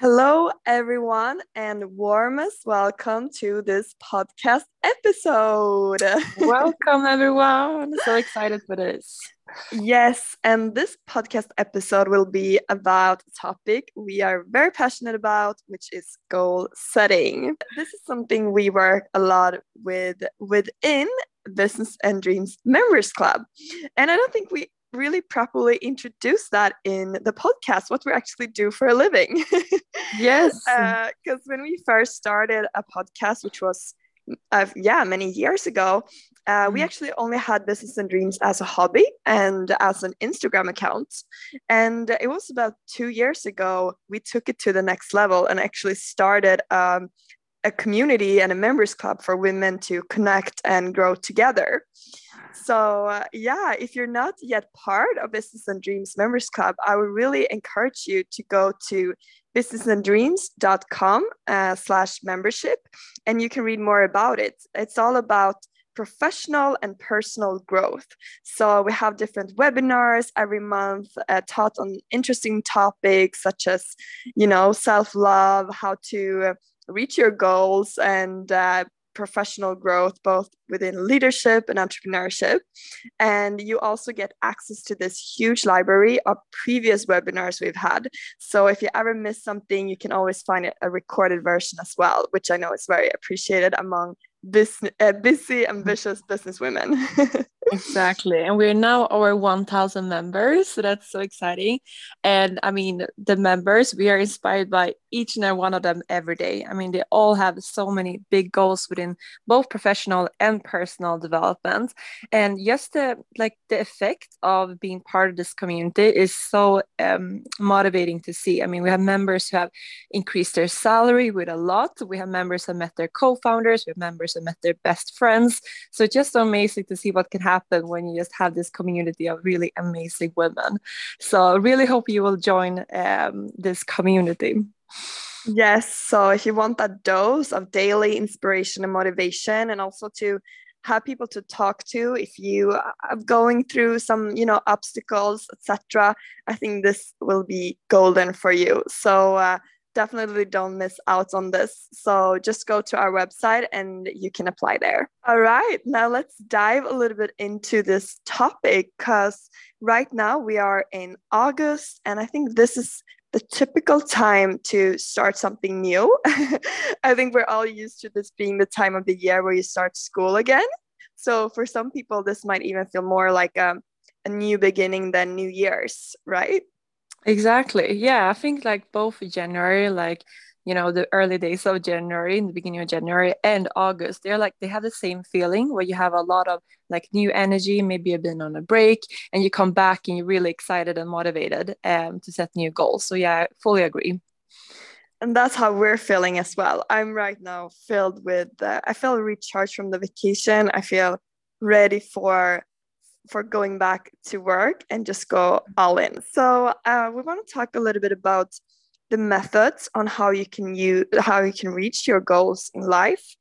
Hello, everyone, and warmest welcome to this podcast episode. welcome, everyone. So excited for this. Yes, and this podcast episode will be about a topic we are very passionate about, which is goal setting. This is something we work a lot with within Business and Dreams Members Club. And I don't think we really properly introduce that in the podcast what we actually do for a living. Yes. Because uh, when we first started a podcast which was uh, yeah many years ago uh, we actually only had business and dreams as a hobby and as an instagram account. And it was about two years ago we took it to the next level and actually started um, a community and a members club for women to connect and grow together so, uh, yeah, if you're not yet part of Business and Dreams Members Club, I would really encourage you to go to businessanddreams.com uh, slash membership and you can read more about it. It's all about professional and personal growth. So we have different webinars every month uh, taught on interesting topics such as, you know, self-love, how to reach your goals and uh, professional growth, both within leadership and entrepreneurship. And you also get access to this huge library of previous webinars we've had. So if you ever miss something, you can always find a recorded version as well, which I know is very appreciated among business, uh, busy, ambitious business women. exactly and we're now over 1000 members so that's so exciting and i mean the members we are inspired by each and every one of them every day. I mean they all have so many big goals within both professional and personal development. And just the like the effect of being part of this community is so um, motivating to see. I mean we have members who have increased their salary with a lot. We have members who met their co-founders. We have members who met their best friends. So it's just so amazing to see what can happen when you just have this community of really amazing women. So I really hope you will join um, this community. Yes. So if you want that dose of daily inspiration and motivation, and also to have people to talk to if you are going through some you know obstacles etc i think this will be golden for you so uh, definitely don't miss out on this. So just go to our website and you can apply there. All right, now let's dive a little bit into this topic because right now we are in August, and I think this is the typical time to start something new. I think we're all used to this being the time of the year where you start school again. So for some people, this might even feel more like a, um, a new beginning than New Year's, right? Exactly. Yeah, I think like both January, like you know, the early days of January, in the beginning of January and August, they're like they have the same feeling where you have a lot of like new energy. Maybe you've been on a break and you come back and you're really excited and motivated um, to set new goals. So yeah, I fully agree. And that's how we're feeling as well. I'm right now filled with. Uh, I feel recharged from the vacation. I feel ready for for going back to work and just go all in. So uh, we want to talk a little bit about the methods on how you can use how you can reach your goals in life.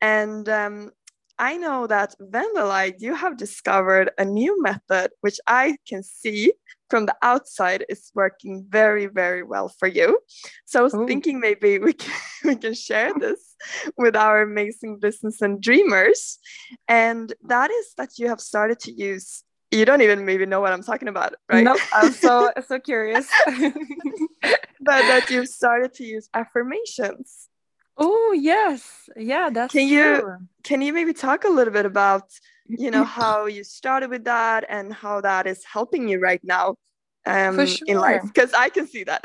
And um, I know that Vendela, you have discovered a new method which I can see from the outside is working very, very well for you. So I was Ooh. thinking maybe we can, we can share this with our amazing business and dreamers. And that is that you have started to use you don't even maybe know what I'm talking about, right? No, I'm so so curious. but that you've started to use affirmations. Oh yes, yeah, that's can true. you can you maybe talk a little bit about you know how you started with that and how that is helping you right now um, sure. in life because I can see that.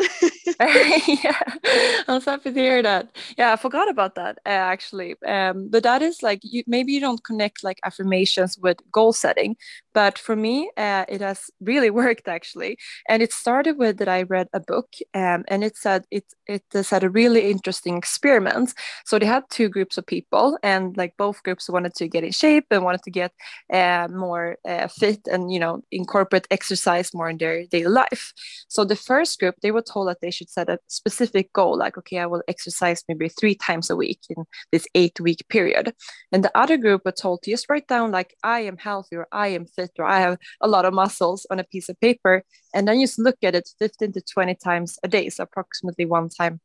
yeah, I'm so happy to hear that. Yeah, I forgot about that uh, actually. Um, but that is like you maybe you don't connect like affirmations with goal setting, but for me, uh, it has really worked actually. And it started with that I read a book, um, and it said it it said a really interesting experiment. So they had two groups of people, and like both groups wanted to get in shape and wanted to get uh, more uh, fit and you know incorporate exercise more in their daily life. So the first group, they were told that they should set a specific goal, like, okay, I will exercise maybe three times a week in this eight week period. And the other group were told to just write down, like, I am healthy or I am fit or I have a lot of muscles on a piece of paper. And then just look at it 15 to 20 times a day, so approximately one time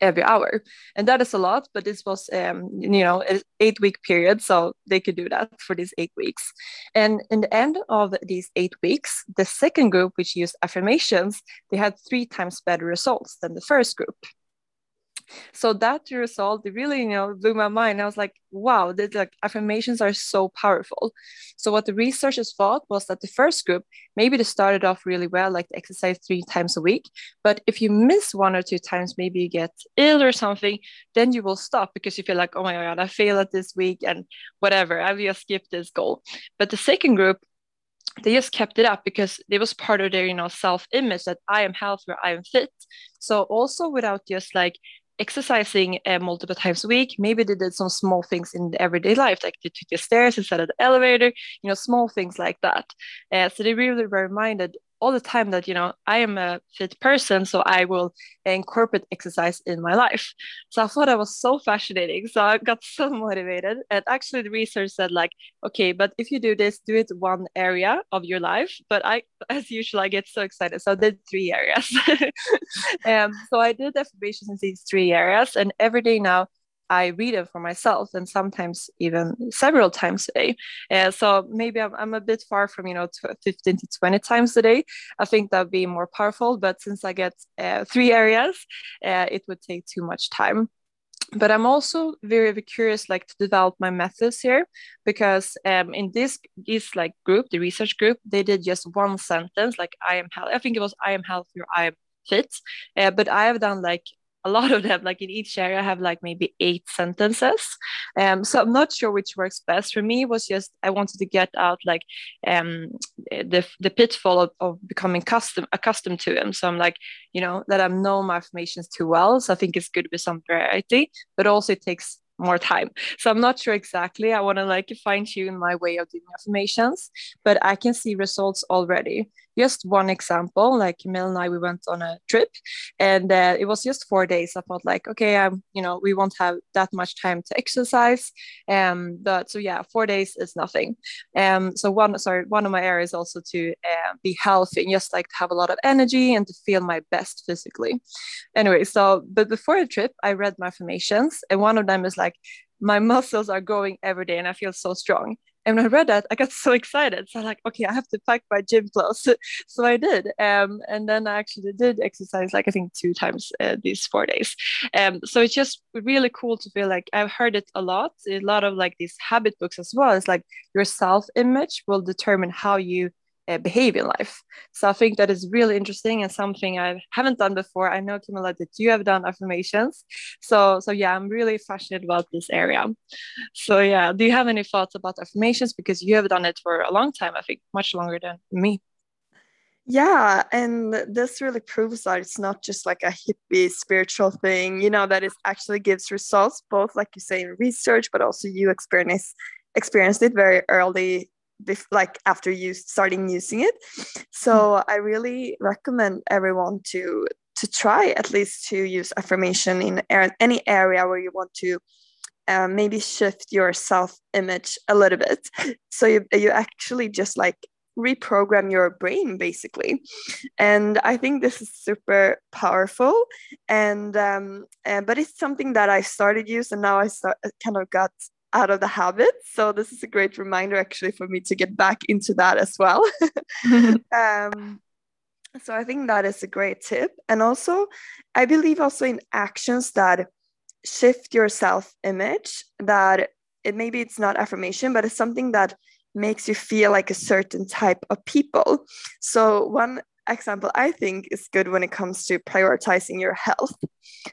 every hour. And that is a lot but this was um, you know an eight week period so they could do that for these eight weeks. And in the end of these eight weeks the second group which used affirmations they had three times better results than the first group so that result really you know blew my mind. I was like wow the like affirmations are so powerful. So what the researchers thought was that the first group maybe they started off really well like exercise three times a week but if you miss one or two times maybe you get ill or something then you will stop because you feel like oh my god i failed at this week and whatever i will skipped this goal. But the second group they just kept it up because it was part of their you know self image that i am healthy i am fit. So also without just like exercising uh, multiple times a week. Maybe they did some small things in the everyday life, like they took the stairs instead of the elevator, you know, small things like that. Uh, so they really were reminded all the time that you know I am a fit person, so I will incorporate exercise in my life. So I thought that was so fascinating. So I got so motivated. And actually, the research said like, okay, but if you do this, do it one area of your life. But I, as usual, I get so excited, so I did three areas. um, so I did affirmations in these three areas, and every day now I read it for myself and sometimes even several times a day. Uh, so maybe I'm, I'm a bit far from, you know, 15 to 20 times a day. I think that'd be more powerful. But since I get uh, three areas, uh, it would take too much time but i'm also very, very curious like to develop my methods here because um, in this this like group the research group they did just one sentence like i am healthy i think it was i am healthy or i am fit uh, but i have done like a lot of them like in each area I have like maybe eight sentences um so i'm not sure which works best for me was just i wanted to get out like um the the pitfall of, of becoming custom accustomed to them so i'm like you know that i know my affirmations too well so i think it's good with some variety but also it takes more time. So I'm not sure exactly. I want to like fine tune my way of doing affirmations, but I can see results already. Just one example, like Mel and I, we went on a trip and uh, it was just four days. I felt like, okay, I'm, you know, we won't have that much time to exercise. Um, but so yeah, four days is nothing. Um, so one, sorry, one of my areas also to uh, be healthy and just like to have a lot of energy and to feel my best physically. Anyway, so, but before the trip, I read my affirmations and one of them is like my muscles are growing every day and I feel so strong. And when I read that, I got so excited. So I'm like, okay, I have to pack my gym clothes. so I did. Um, and then I actually did exercise like I think two times uh, these four days. Um, so it's just really cool to feel like I've heard it a lot. A lot of like these habit books as well. It's like your self image will determine how you uh, behave in life. So I think that is really interesting and something I haven't done before. I know Camilla that you have done affirmations. So so yeah, I'm really passionate about this area. So yeah, do you have any thoughts about affirmations because you have done it for a long time? I think much longer than me. Yeah, and this really proves that it's not just like a hippie spiritual thing, you know, that it actually gives results, both like you say in research, but also you experience experienced it very early bef- like after you starting using it. So i really recommend everyone to to try at least to use affirmation in any area where you want to uh, maybe shift your self image a little bit. So you, you actually just like reprogram your brain basically. And i think this is super powerful. And um and, but it's something that i started use and now i start kind of got out of the habit. So this is a great reminder actually for me to get back into that as well. um, so I think that is a great tip. And also, I believe also in actions that shift your self image, that it maybe it's not affirmation, but it's something that makes you feel like a certain type of people. So one example I think is good when it comes to prioritizing your health.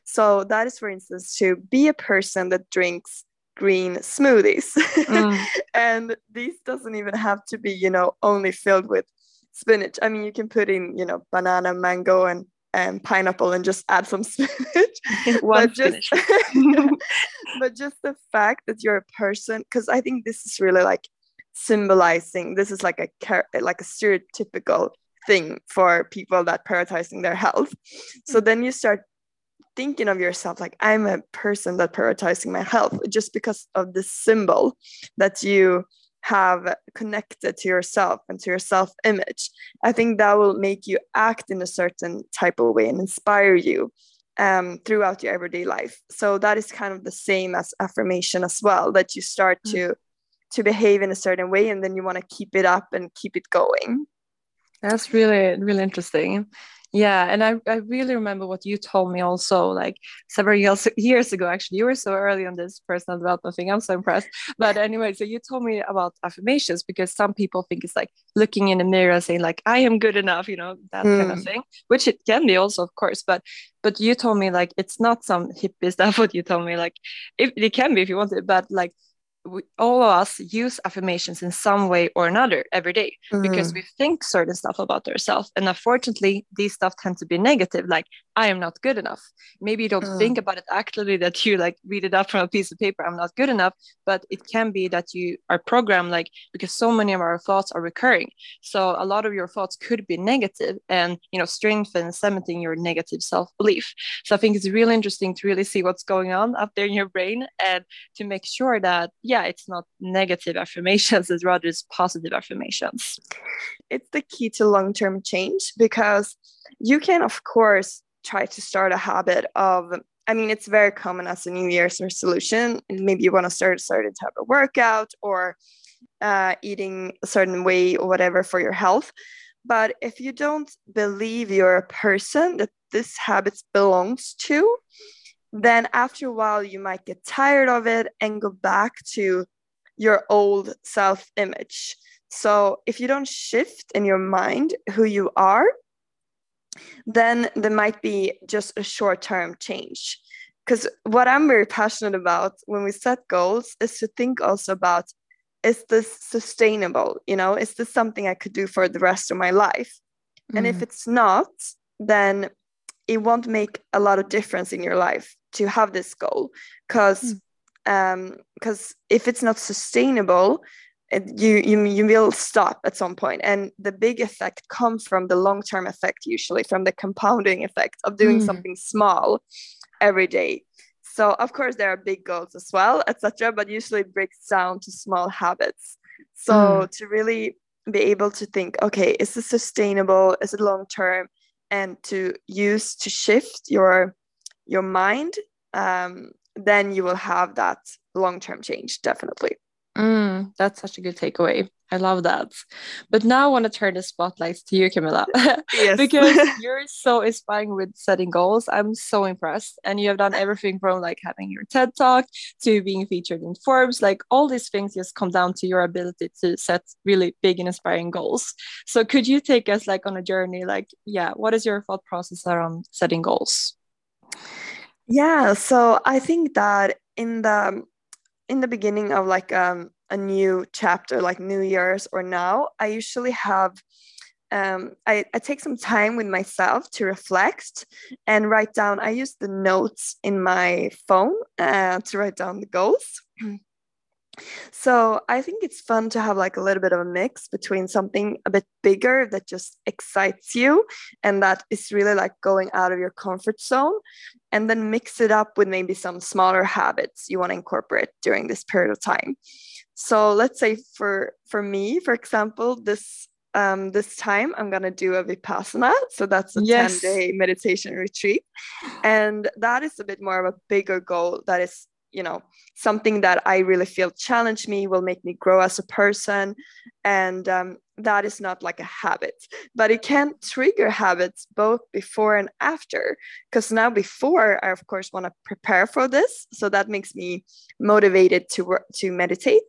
So that is, for instance, to be a person that drinks green smoothies. Mm. and these doesn't even have to be, you know, only filled with spinach. I mean, you can put in, you know, banana, mango, and and pineapple and just add some spinach. but just but just the fact that you're a person, because I think this is really like symbolizing. This is like a like a stereotypical thing for people that prioritizing their health. So mm. then you start thinking of yourself like i'm a person that prioritizing my health just because of the symbol that you have connected to yourself and to your self image i think that will make you act in a certain type of way and inspire you um, throughout your everyday life. So that is kind of the same as affirmation as well, that you start mm. to to behave in a certain way and then you want to keep it up and keep it going. That's really, really interesting. Yeah, and I, I really remember what you told me also like several years years ago. Actually, you were so early on this personal development thing. I'm so impressed. But anyway, so you told me about affirmations because some people think it's like looking in the mirror saying like I am good enough, you know, that mm. kind of hmm. thing, which it can be also, of course. But but you told me like it's not some hippie stuff. What you told me like if it can be if you want it, but like we, all of us use affirmations in some way or another every day mm. because we think certain stuff about ourselves and unfortunately these stuff tend to be negative like i am not good enough maybe you don't mm. think about it actually that you like read it up from a piece of paper i'm not good enough but it can be that you are programmed like because so many of our thoughts are recurring so a lot of your thoughts could be negative and you know strengthen cementing your negative self-belief so i think it's really interesting to really see what's going on up there in your brain and to make sure that yeah, it's not negative affirmations, it's rather it's positive affirmations. It's the key to long term change because you can, of course, try to start a habit of I mean, it's very common as a New Year's resolution. Maybe you want to start a certain type of workout or uh, eating a certain way or whatever for your health. But if you don't believe you're a person that this habit belongs to, then after a while you might get tired of it and go back to your old self image. So if you don't shift in your mind who you are, then there might be just a short term change. Because what I'm very passionate about when we set goals is to think also about is this sustainable? You know, is this something I could do for the rest of my life? Mm. And if mm. it's not, then it won't make a lot of difference in your life to have this goal because mm. um because if it's not sustainable it, you, you you will stop at some point and the big effect comes from the long term effect usually from the compounding effect of doing mm. something small every day so of course there are big goals as well etc but usually it breaks down to small habits so mm. to really be able to think okay is this sustainable is it long term and to use to shift your your mind, um, then you will have that long term change, definitely. Mm, that's such a good takeaway. I love that. But now I want to turn the spotlights to you, Camilla. because you're so inspiring with setting goals. I'm so impressed. And you have done everything from like having your TED talk to being featured in Forbes. Like all these things just come down to your ability to set really big and inspiring goals. So could you take us like on a journey? Like, yeah, what is your thought process around setting goals? Yeah, so I think that in the in the beginning of like um, a new chapter, like New Year's or now, I usually have um, I, I take some time with myself to reflect and write down. I use the notes in my phone uh, to write down the goals. So I think it's fun to have like a little bit of a mix between something a bit bigger that just excites you and that is really like going out of your comfort zone and then mix it up with maybe some smaller habits you want to incorporate during this period of time. So let's say for for me, for example, this um, this time I'm gonna do a vipassana. So that's a yes. 10 day meditation retreat. And that is a bit more of a bigger goal that is you know something that i really feel challenge me will make me grow as a person. And um, that is not like a habit but it can trigger habits both before and after because now before i of course want to prepare for this so that makes me motivated to work to meditate.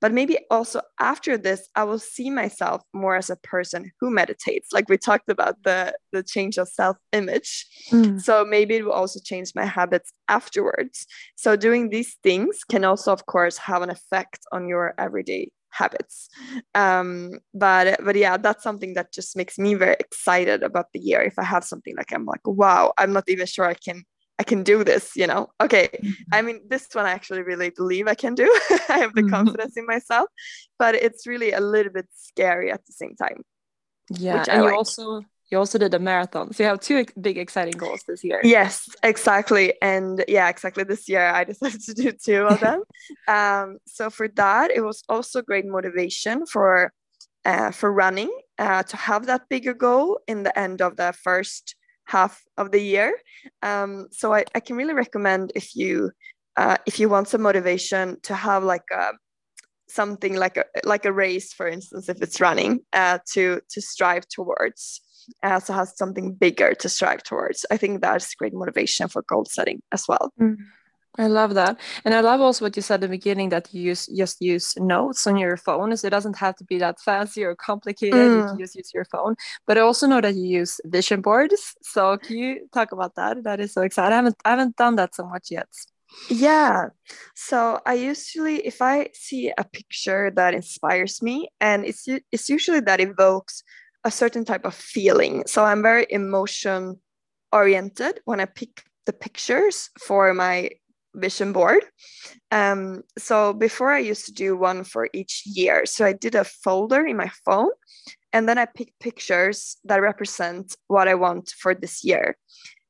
But maybe also after this i will see myself more as a person who meditates like we talked about the the change of self image mm. so maybe it will also change my habits afterwards. So doing these things can also of course have an effect on your everyday habits um but but yeah that's something that just makes me very excited about the year if i have something like i'm like wow i'm not even sure i can I can do this, you know. Okay. Mm-hmm. I mean, this one I actually really believe I can do. I have the mm-hmm. confidence in myself, but it's really a little bit scary at the same time. Yeah. And you also you also did a marathon. So you have two big exciting goals this year. Yes, exactly. And yeah, exactly. This year I decided to do two of them. um, so for that, it was also great motivation for uh, for running uh, to have that bigger goal in the end of the first half of the year. Um, so I, I can really recommend if you uh, if you want some motivation to have like a something like a like a race, for instance, if it's running, uh, to to strive towards. Uh, so has something bigger to strive towards. I think that's great motivation for goal setting as well. Mm. I love that. And I love also what you said in the beginning that you use just use notes on your phone. So it doesn't have to be that fancy or complicated. Mm. You can just use your phone. But I also know that you use vision boards. So can you talk about that? That is so exciting. I haven't I haven't done that so much yet. Yeah. So I usually if I see a picture that inspires me and it's it's usually that evokes a certain type of feeling. So I'm very emotion oriented when I pick the pictures for my vision board. Um, so before I used to do one for each year. So I did a folder in my phone and then I picked pictures that represent what I want for this year.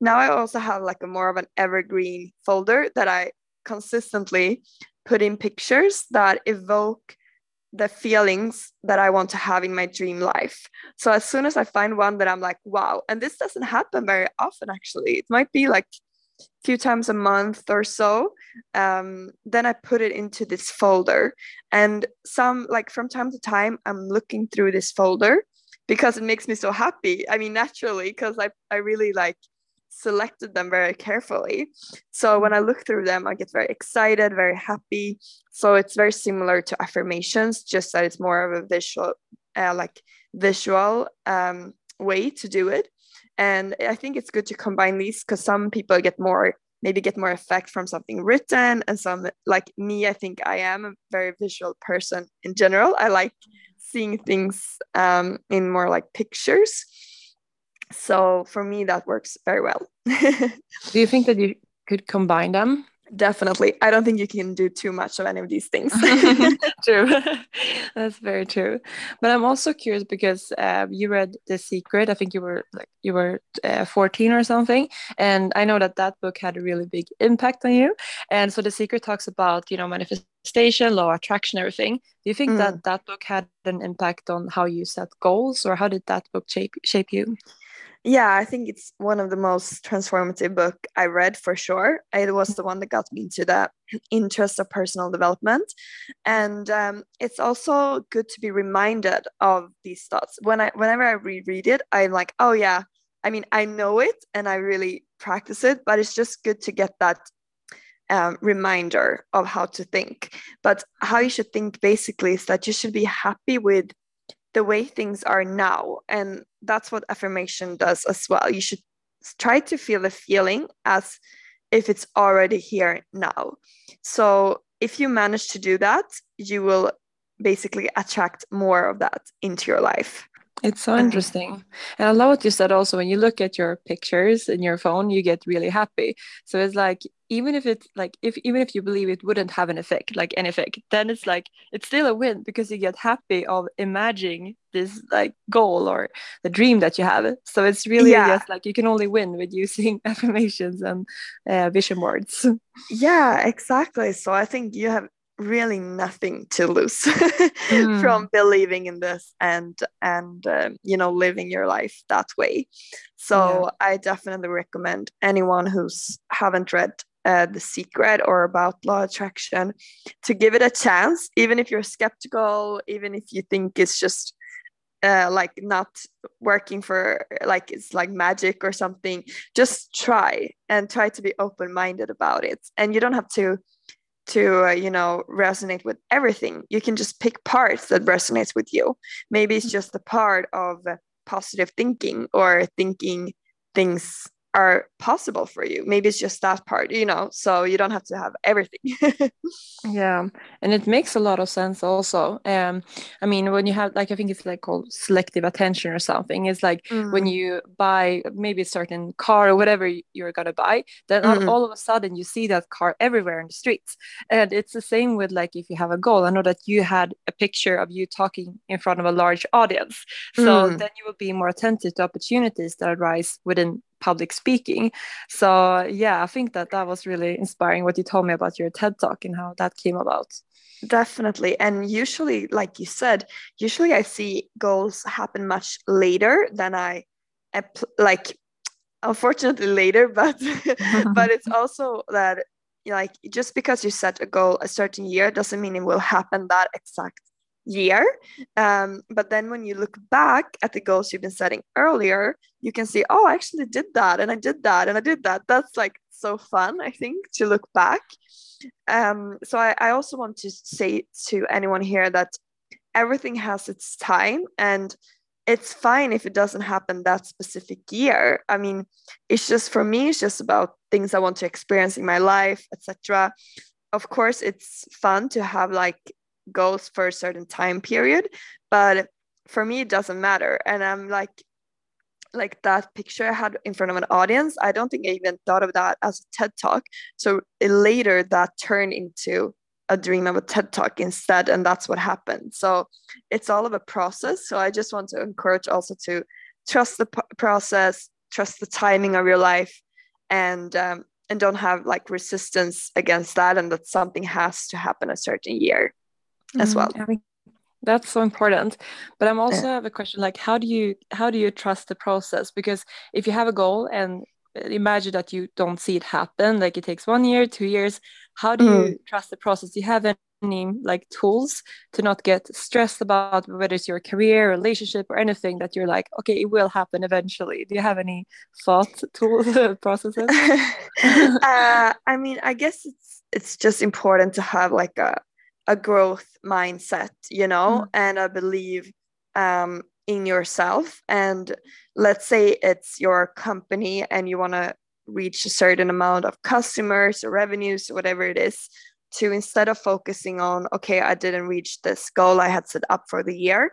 Now I also have like a more of an evergreen folder that I consistently put in pictures that evoke the feelings that I want to have in my dream life. So as soon as I find one that I'm like, wow, and this doesn't happen very often actually. It might be like a few times a month or so um, then i put it into this folder and some like from time to time i'm looking through this folder because it makes me so happy i mean naturally because I, I really like selected them very carefully. So when i look through them i get very excited very happy. So it's very similar to affirmations just that it's more of a visual uh, like visual um, way to do it. And i think it's good to combine these because some people get more maybe get more effect from something written and some like me i think i am a very visual person in general. I like seeing things um, in more like pictures so for me that works very well. Do you think that you could combine them? Definitely. I don't think you can do too much of any of these things. True. That's very true. But i'm also curious because uh, you read the secret. I think you were like you were uh, 14 or something. And i know that that book had a really big impact on you. And so the secret talks about you know manifestation law attraction everything. Do you think mm. that that book had an impact on how you set goals or how did that book shape shape you yeah i think it's one of the most transformative book i read for sure. It was the one that got me into the interest of personal development. And um, it's also good to be reminded of these thoughts. When i whenever i reread it i'm like oh yeah i mean i know it and i really practice it but it's just good to get that um, reminder of how to think. But how you should think basically is that you should be happy with the way things are now. And that's what affirmation does as well. You should try to feel the feeling as if it's already here now. So if you manage to do that, you will basically attract more of that into your life. It's so interesting. And I love what you said also when you look at your pictures in your phone, you get really happy. So it's like even if it's like if even if you believe it wouldn't have an effect, like an effect, then it's like it's still a win because you get happy of imagining this like goal or the dream that you have. So it's really yeah. just like you can only win with using affirmations and uh, vision boards. Yeah, exactly. So I think you have really nothing to lose mm. from believing in this and and um, you know living your life that way so yeah. i definitely recommend anyone who's haven't read uh, the secret or about law attraction to give it a chance even if you're skeptical even if you think it's just uh, like not working for like it's like magic or something just try and try to be open-minded about it and you don't have to to uh, you know resonate with everything. You can just pick parts that resonates with you. Maybe it's just a part of positive thinking or thinking things are possible for you maybe it's just that part you know so you don't have to have everything yeah and it makes a lot of sense also um i mean when you have like i think it's like called selective attention or something it's like mm. when you buy maybe a certain car or whatever you're gonna buy then mm. all of a sudden you see that car everywhere in the streets and it's the same with like if you have a goal i know that you had a picture of you talking in front of a large audience so mm. then you will be more attentive to opportunities that arise within public speaking. So yeah, I think that that was really inspiring what you told me about your TED talk and how that came about. Definitely. And usually, like you said, usually I see goals happen much later than I like unfortunately later but but it's also that like just because you set a goal a certain year doesn't mean it will happen that exact year. Um, but then when you look back at the goals you've been setting earlier you can see oh i actually did that and i did that and i did that. That's like so fun i think to look back. Um, so I, I also want to say to anyone here that everything has its time and it's fine if it doesn't happen that specific year. I mean it's just for me it's just about things i want to experience in my life etc of course it's fun to have like goals for a certain time period but for me it doesn't matter and i'm like like that picture i had in front of an audience i don't think i even thought of that as a ted talk so later that turned into a dream of a TED talk instead, and that's what happened. So it's all of a process. So I just want to encourage also to trust the p- process, trust the timing of your life, and um, and don't have like resistance against that, and that something has to happen a certain year as well. that's so important but i'm also yeah. have a question like how do you how do you trust the process because if you have a goal and imagine that you don't see it happen like it takes one year two years how do mm. you trust the process do you have any like tools to not get stressed about whether it's your career relationship or anything that you're like okay it will happen eventually do you have any thought tools processes uh, i mean i guess it's it's just important to have like a a growth mindset you know mm. and i believe um in yourself. And let's say it's your company and you want to reach a certain amount of customers or revenues or whatever it is to instead of focusing on okay i didn't reach this goal i had set up for the year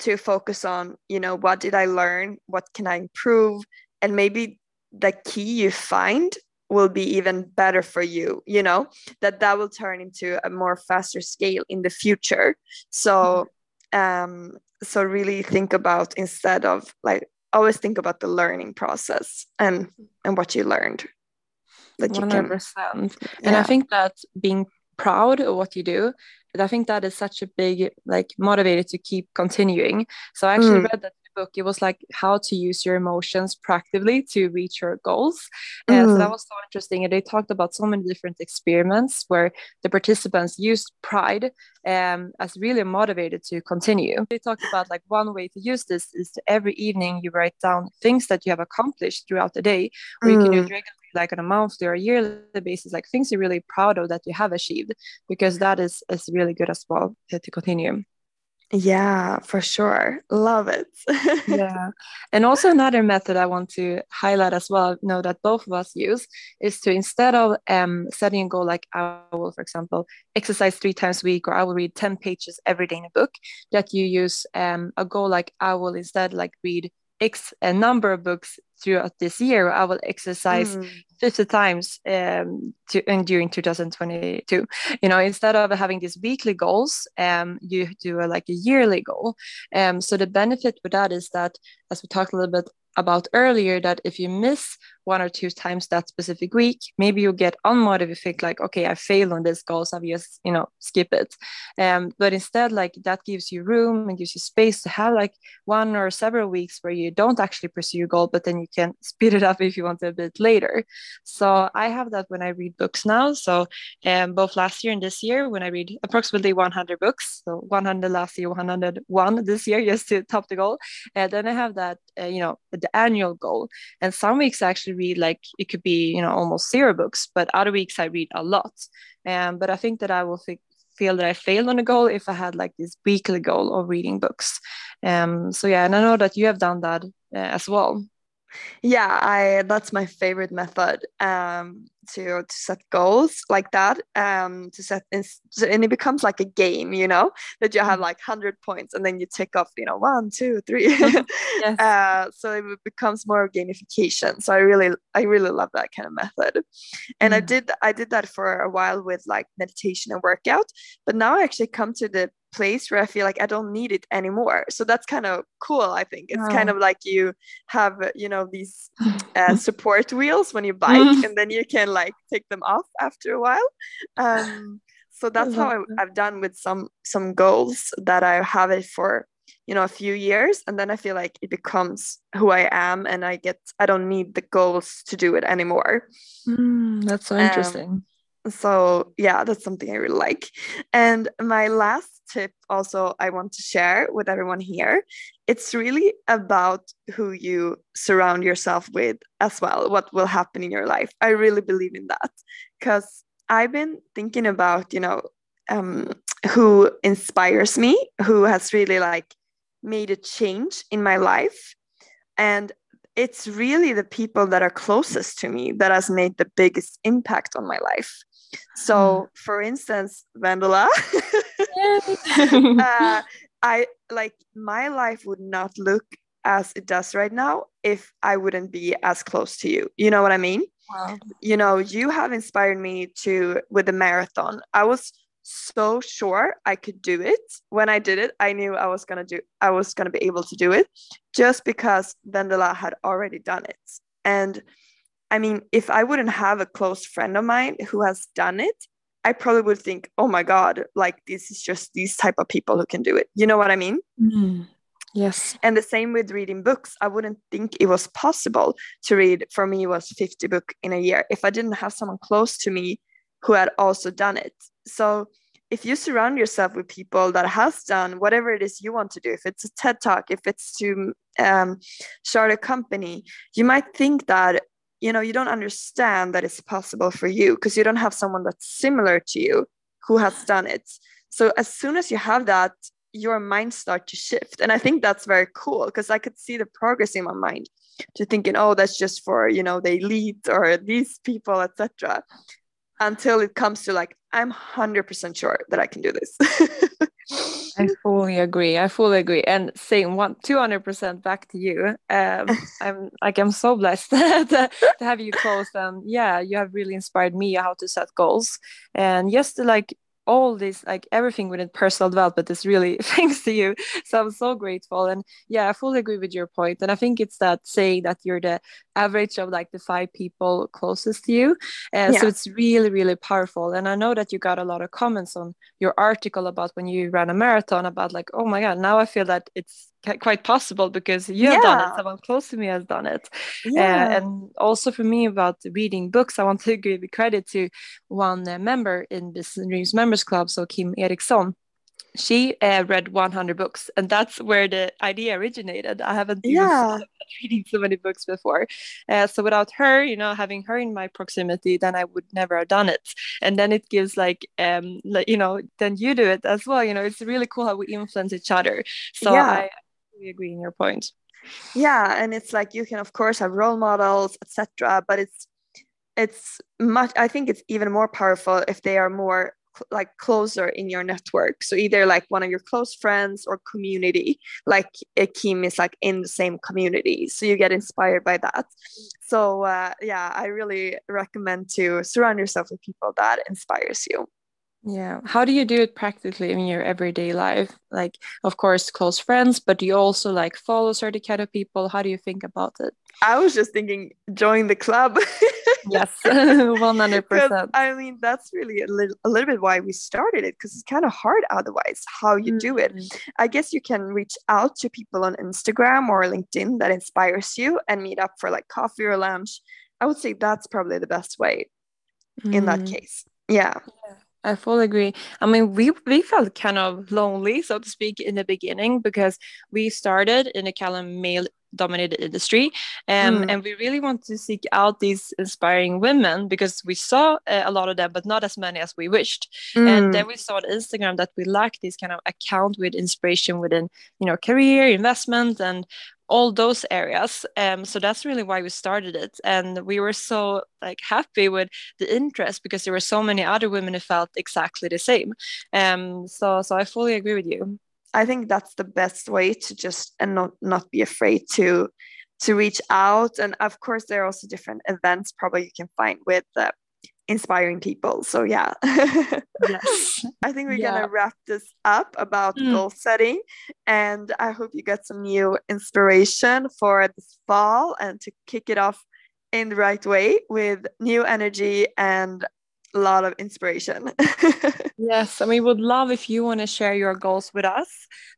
to focus on you know what did i learn? What can i improve? And maybe the key you find will be even better for you you know that that will turn into a more faster scale in the future so um so really think about instead of like always think about the learning process and and what you learned that 100%. can and i think that being proud of what you do i think that is such a big like motivator to keep continuing so i actually mm. read that book it was like how to use your emotions practically to reach your goals mm. and so that mm. was so interesting and they talked about so many different experiments where the participants used pride um, as really motivated to continue they talked about like one way to use this is to every evening you write down things that you have accomplished throughout the day or mm. you can do mm. regularly like on a monthly or yearly basis, like things you're really proud of that you have achieved, because that is is really good as well to, to continue. Yeah, for sure. Love it. yeah. And also another method I want to highlight as well, know that both of us use is to instead of um, setting a goal like I will, for example, exercise three times a week or I will read 10 pages every day in a book, that you use um, a goal like I will instead like read X a number of books throughout this year. I will exercise mm. 50 times um, to, during 2022. You know, instead of having these weekly goals, um, you do a, like a yearly goal. Um, so the benefit with that is that, as we talked a little bit about earlier that if you miss one or two times that specific week, maybe you get unmotivated, you think like, okay, I failed on this goal, so I just, you know, skip it. Um, but instead, like that gives you room and gives you space to have like one or several weeks where you don't actually pursue your goal, but then you can speed it up if you want a bit later. So I have that when I read books now. So um, both last year and this year, when I read approximately 100 books, so 100 last year, 101 this year, just to top the goal. And then I have that, uh, you know, the annual goal. And some weeks I actually read like it could be, you know, almost zero books, but other weeks I read a lot. Um, but I think that I will feel that I failed on a goal if I had like this weekly goal of reading books. Um, so yeah, and I know that you have done that uh, as well. Yeah, I that's my favorite method. Um, to to set goals like that um to set and it becomes like a game you know that you have mm-hmm. like 100 points and then you tick off you know one two three yes. uh, so it becomes more gamification so i really i really love that kind of method and mm. i did i did that for a while with like meditation and workout but now i actually come to the place where I feel like I don't need it anymore. So that's kind of cool. I think it's kind of like you have, you know, these uh, support wheels when you bike, and then you can like take them off after a while. Um, so that's how I, have done with some some goals that I have it for you know a few years. And then i feel like it becomes who i am and i get i don't need the goals to do it anymore. Mm, that's so interesting. um, so yeah that's something i really like. And my last tip also i want to share with everyone here it's really about who you surround yourself with as well what will happen in your life. I really believe in that because i've been thinking about you know um, who inspires me who has really like made a change in my life. And it's really the people that are closest to me that has made the biggest impact on my life so, mm. for instance, Vendela, uh, I like my life would not look as it does right now if I wouldn't be as close to you. You know what I mean? Wow. You know, you have inspired me to with the marathon. I was so sure I could do it. When I did it, I knew I was gonna do I was gonna be able to do it just because Vendela had already done it. And I mean, if I wouldn't have a close friend of mine who has done it, I probably would think, oh my God, like this is just these type of people who can do it. You know what I mean? Mm. Yes. And the same with reading books. I wouldn't think it was possible to read, for me, was 50 book in a year if I didn't have someone close to me who had also done it. So if you surround yourself with people that has done whatever it is you want to do, if it's a TED talk, if it's to um, start a company, you might think that you know you don't understand that it's possible for you because you don't have someone that's similar to you who has done it. So as soon as you have that your mind start to shift. And i think that's very cool because i could see the progress in my mind to thinking oh that's just for you know the elite or these people etc until it comes to like i'm 100% sure that i can do this I fully agree. I fully agree. And saying one two hundred percent back to you. Um, I'm like I'm so blessed to, to, have you close. And yeah, you have really inspired me how to set goals. And just to like all this like everything within personal development is really thanks to you. So i'm so grateful. And yeah i fully agree with your point. And i think it's that saying that you're the average of like the five people closest to you. Uh, yeah. so it's really really powerful. And i know that you got a lot of comments on your article about when you ran a marathon about like oh my god now i feel that it's quite possible because you have done it someone close to me has done it. Uh, yeah. Uh, and also for me about reading books i want to give credit to one uh, member in business dreams members club so kim eriksson. She uh, read 100 books and that's where the idea originated. I haven't yeah. reading so many books before. Uh, so without her you know having her in my proximity then i would never have done it. And then it gives like um like, you know then you do it as well. You know it's really cool how we influence each other. So yeah. i really agree in your point. Yeah and it's like you can of course have role models etc but it's it's much i think it's even more powerful if they are more like closer in your network. So either like one of your close friends or community like a kim is like in the same community. So you get inspired by that. So uh, yeah i really recommend to surround yourself with people that inspires you yeah. How do you do it practically in your everyday life? Like, of course, close friends, but do you also like follow certain kind of people? How do you think about it? I was just thinking, join the club. yes, 100%. I mean, that's really a little, a little bit why we started it because it's kind of hard otherwise how you mm-hmm. do it. Mm. I guess you can reach out to people on Instagram or LinkedIn that inspires you and meet up for like coffee or lunch. I would say that's probably the best way mm-hmm. in that mm. case. Yeah. yeah. I fully agree. I mean, we we felt kind of lonely, so to speak, in the beginning because we started in a of male dominated industry. Um, mm. and we really want to seek out these inspiring women because we saw uh, a lot of them but not as many as we wished. Mm. and then we saw on instagram that we lacked this kind of account with inspiration within you know career investment and all those areas. Um, so that's really why we started it. And we were so like happy with the interest because there were so many other women who felt exactly the same. Um, so so i fully agree with you i think that's the best way to just and not not be afraid to to reach out and of course there are also different events probably you can find with uh, inspiring people. So yeah. yes. I think we're yeah. gonna wrap this up about mm. goal setting. And I hope you get some new inspiration for this fall and to kick it off in the right way with new energy and a lot of inspiration. yes, and we would love if you want to share your goals with us.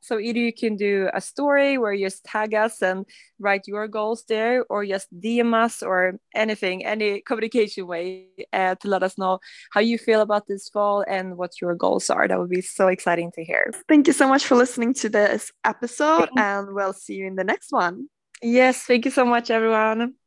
So either you can do a story where you just tag us and write your goals there, or just DM us or anything, any communication way uh, to let us know how you feel about this fall and what your goals are. That would be so exciting to hear. Thank you so much for listening to this episode, and we'll see you in the next one. Yes, thank you so much, everyone.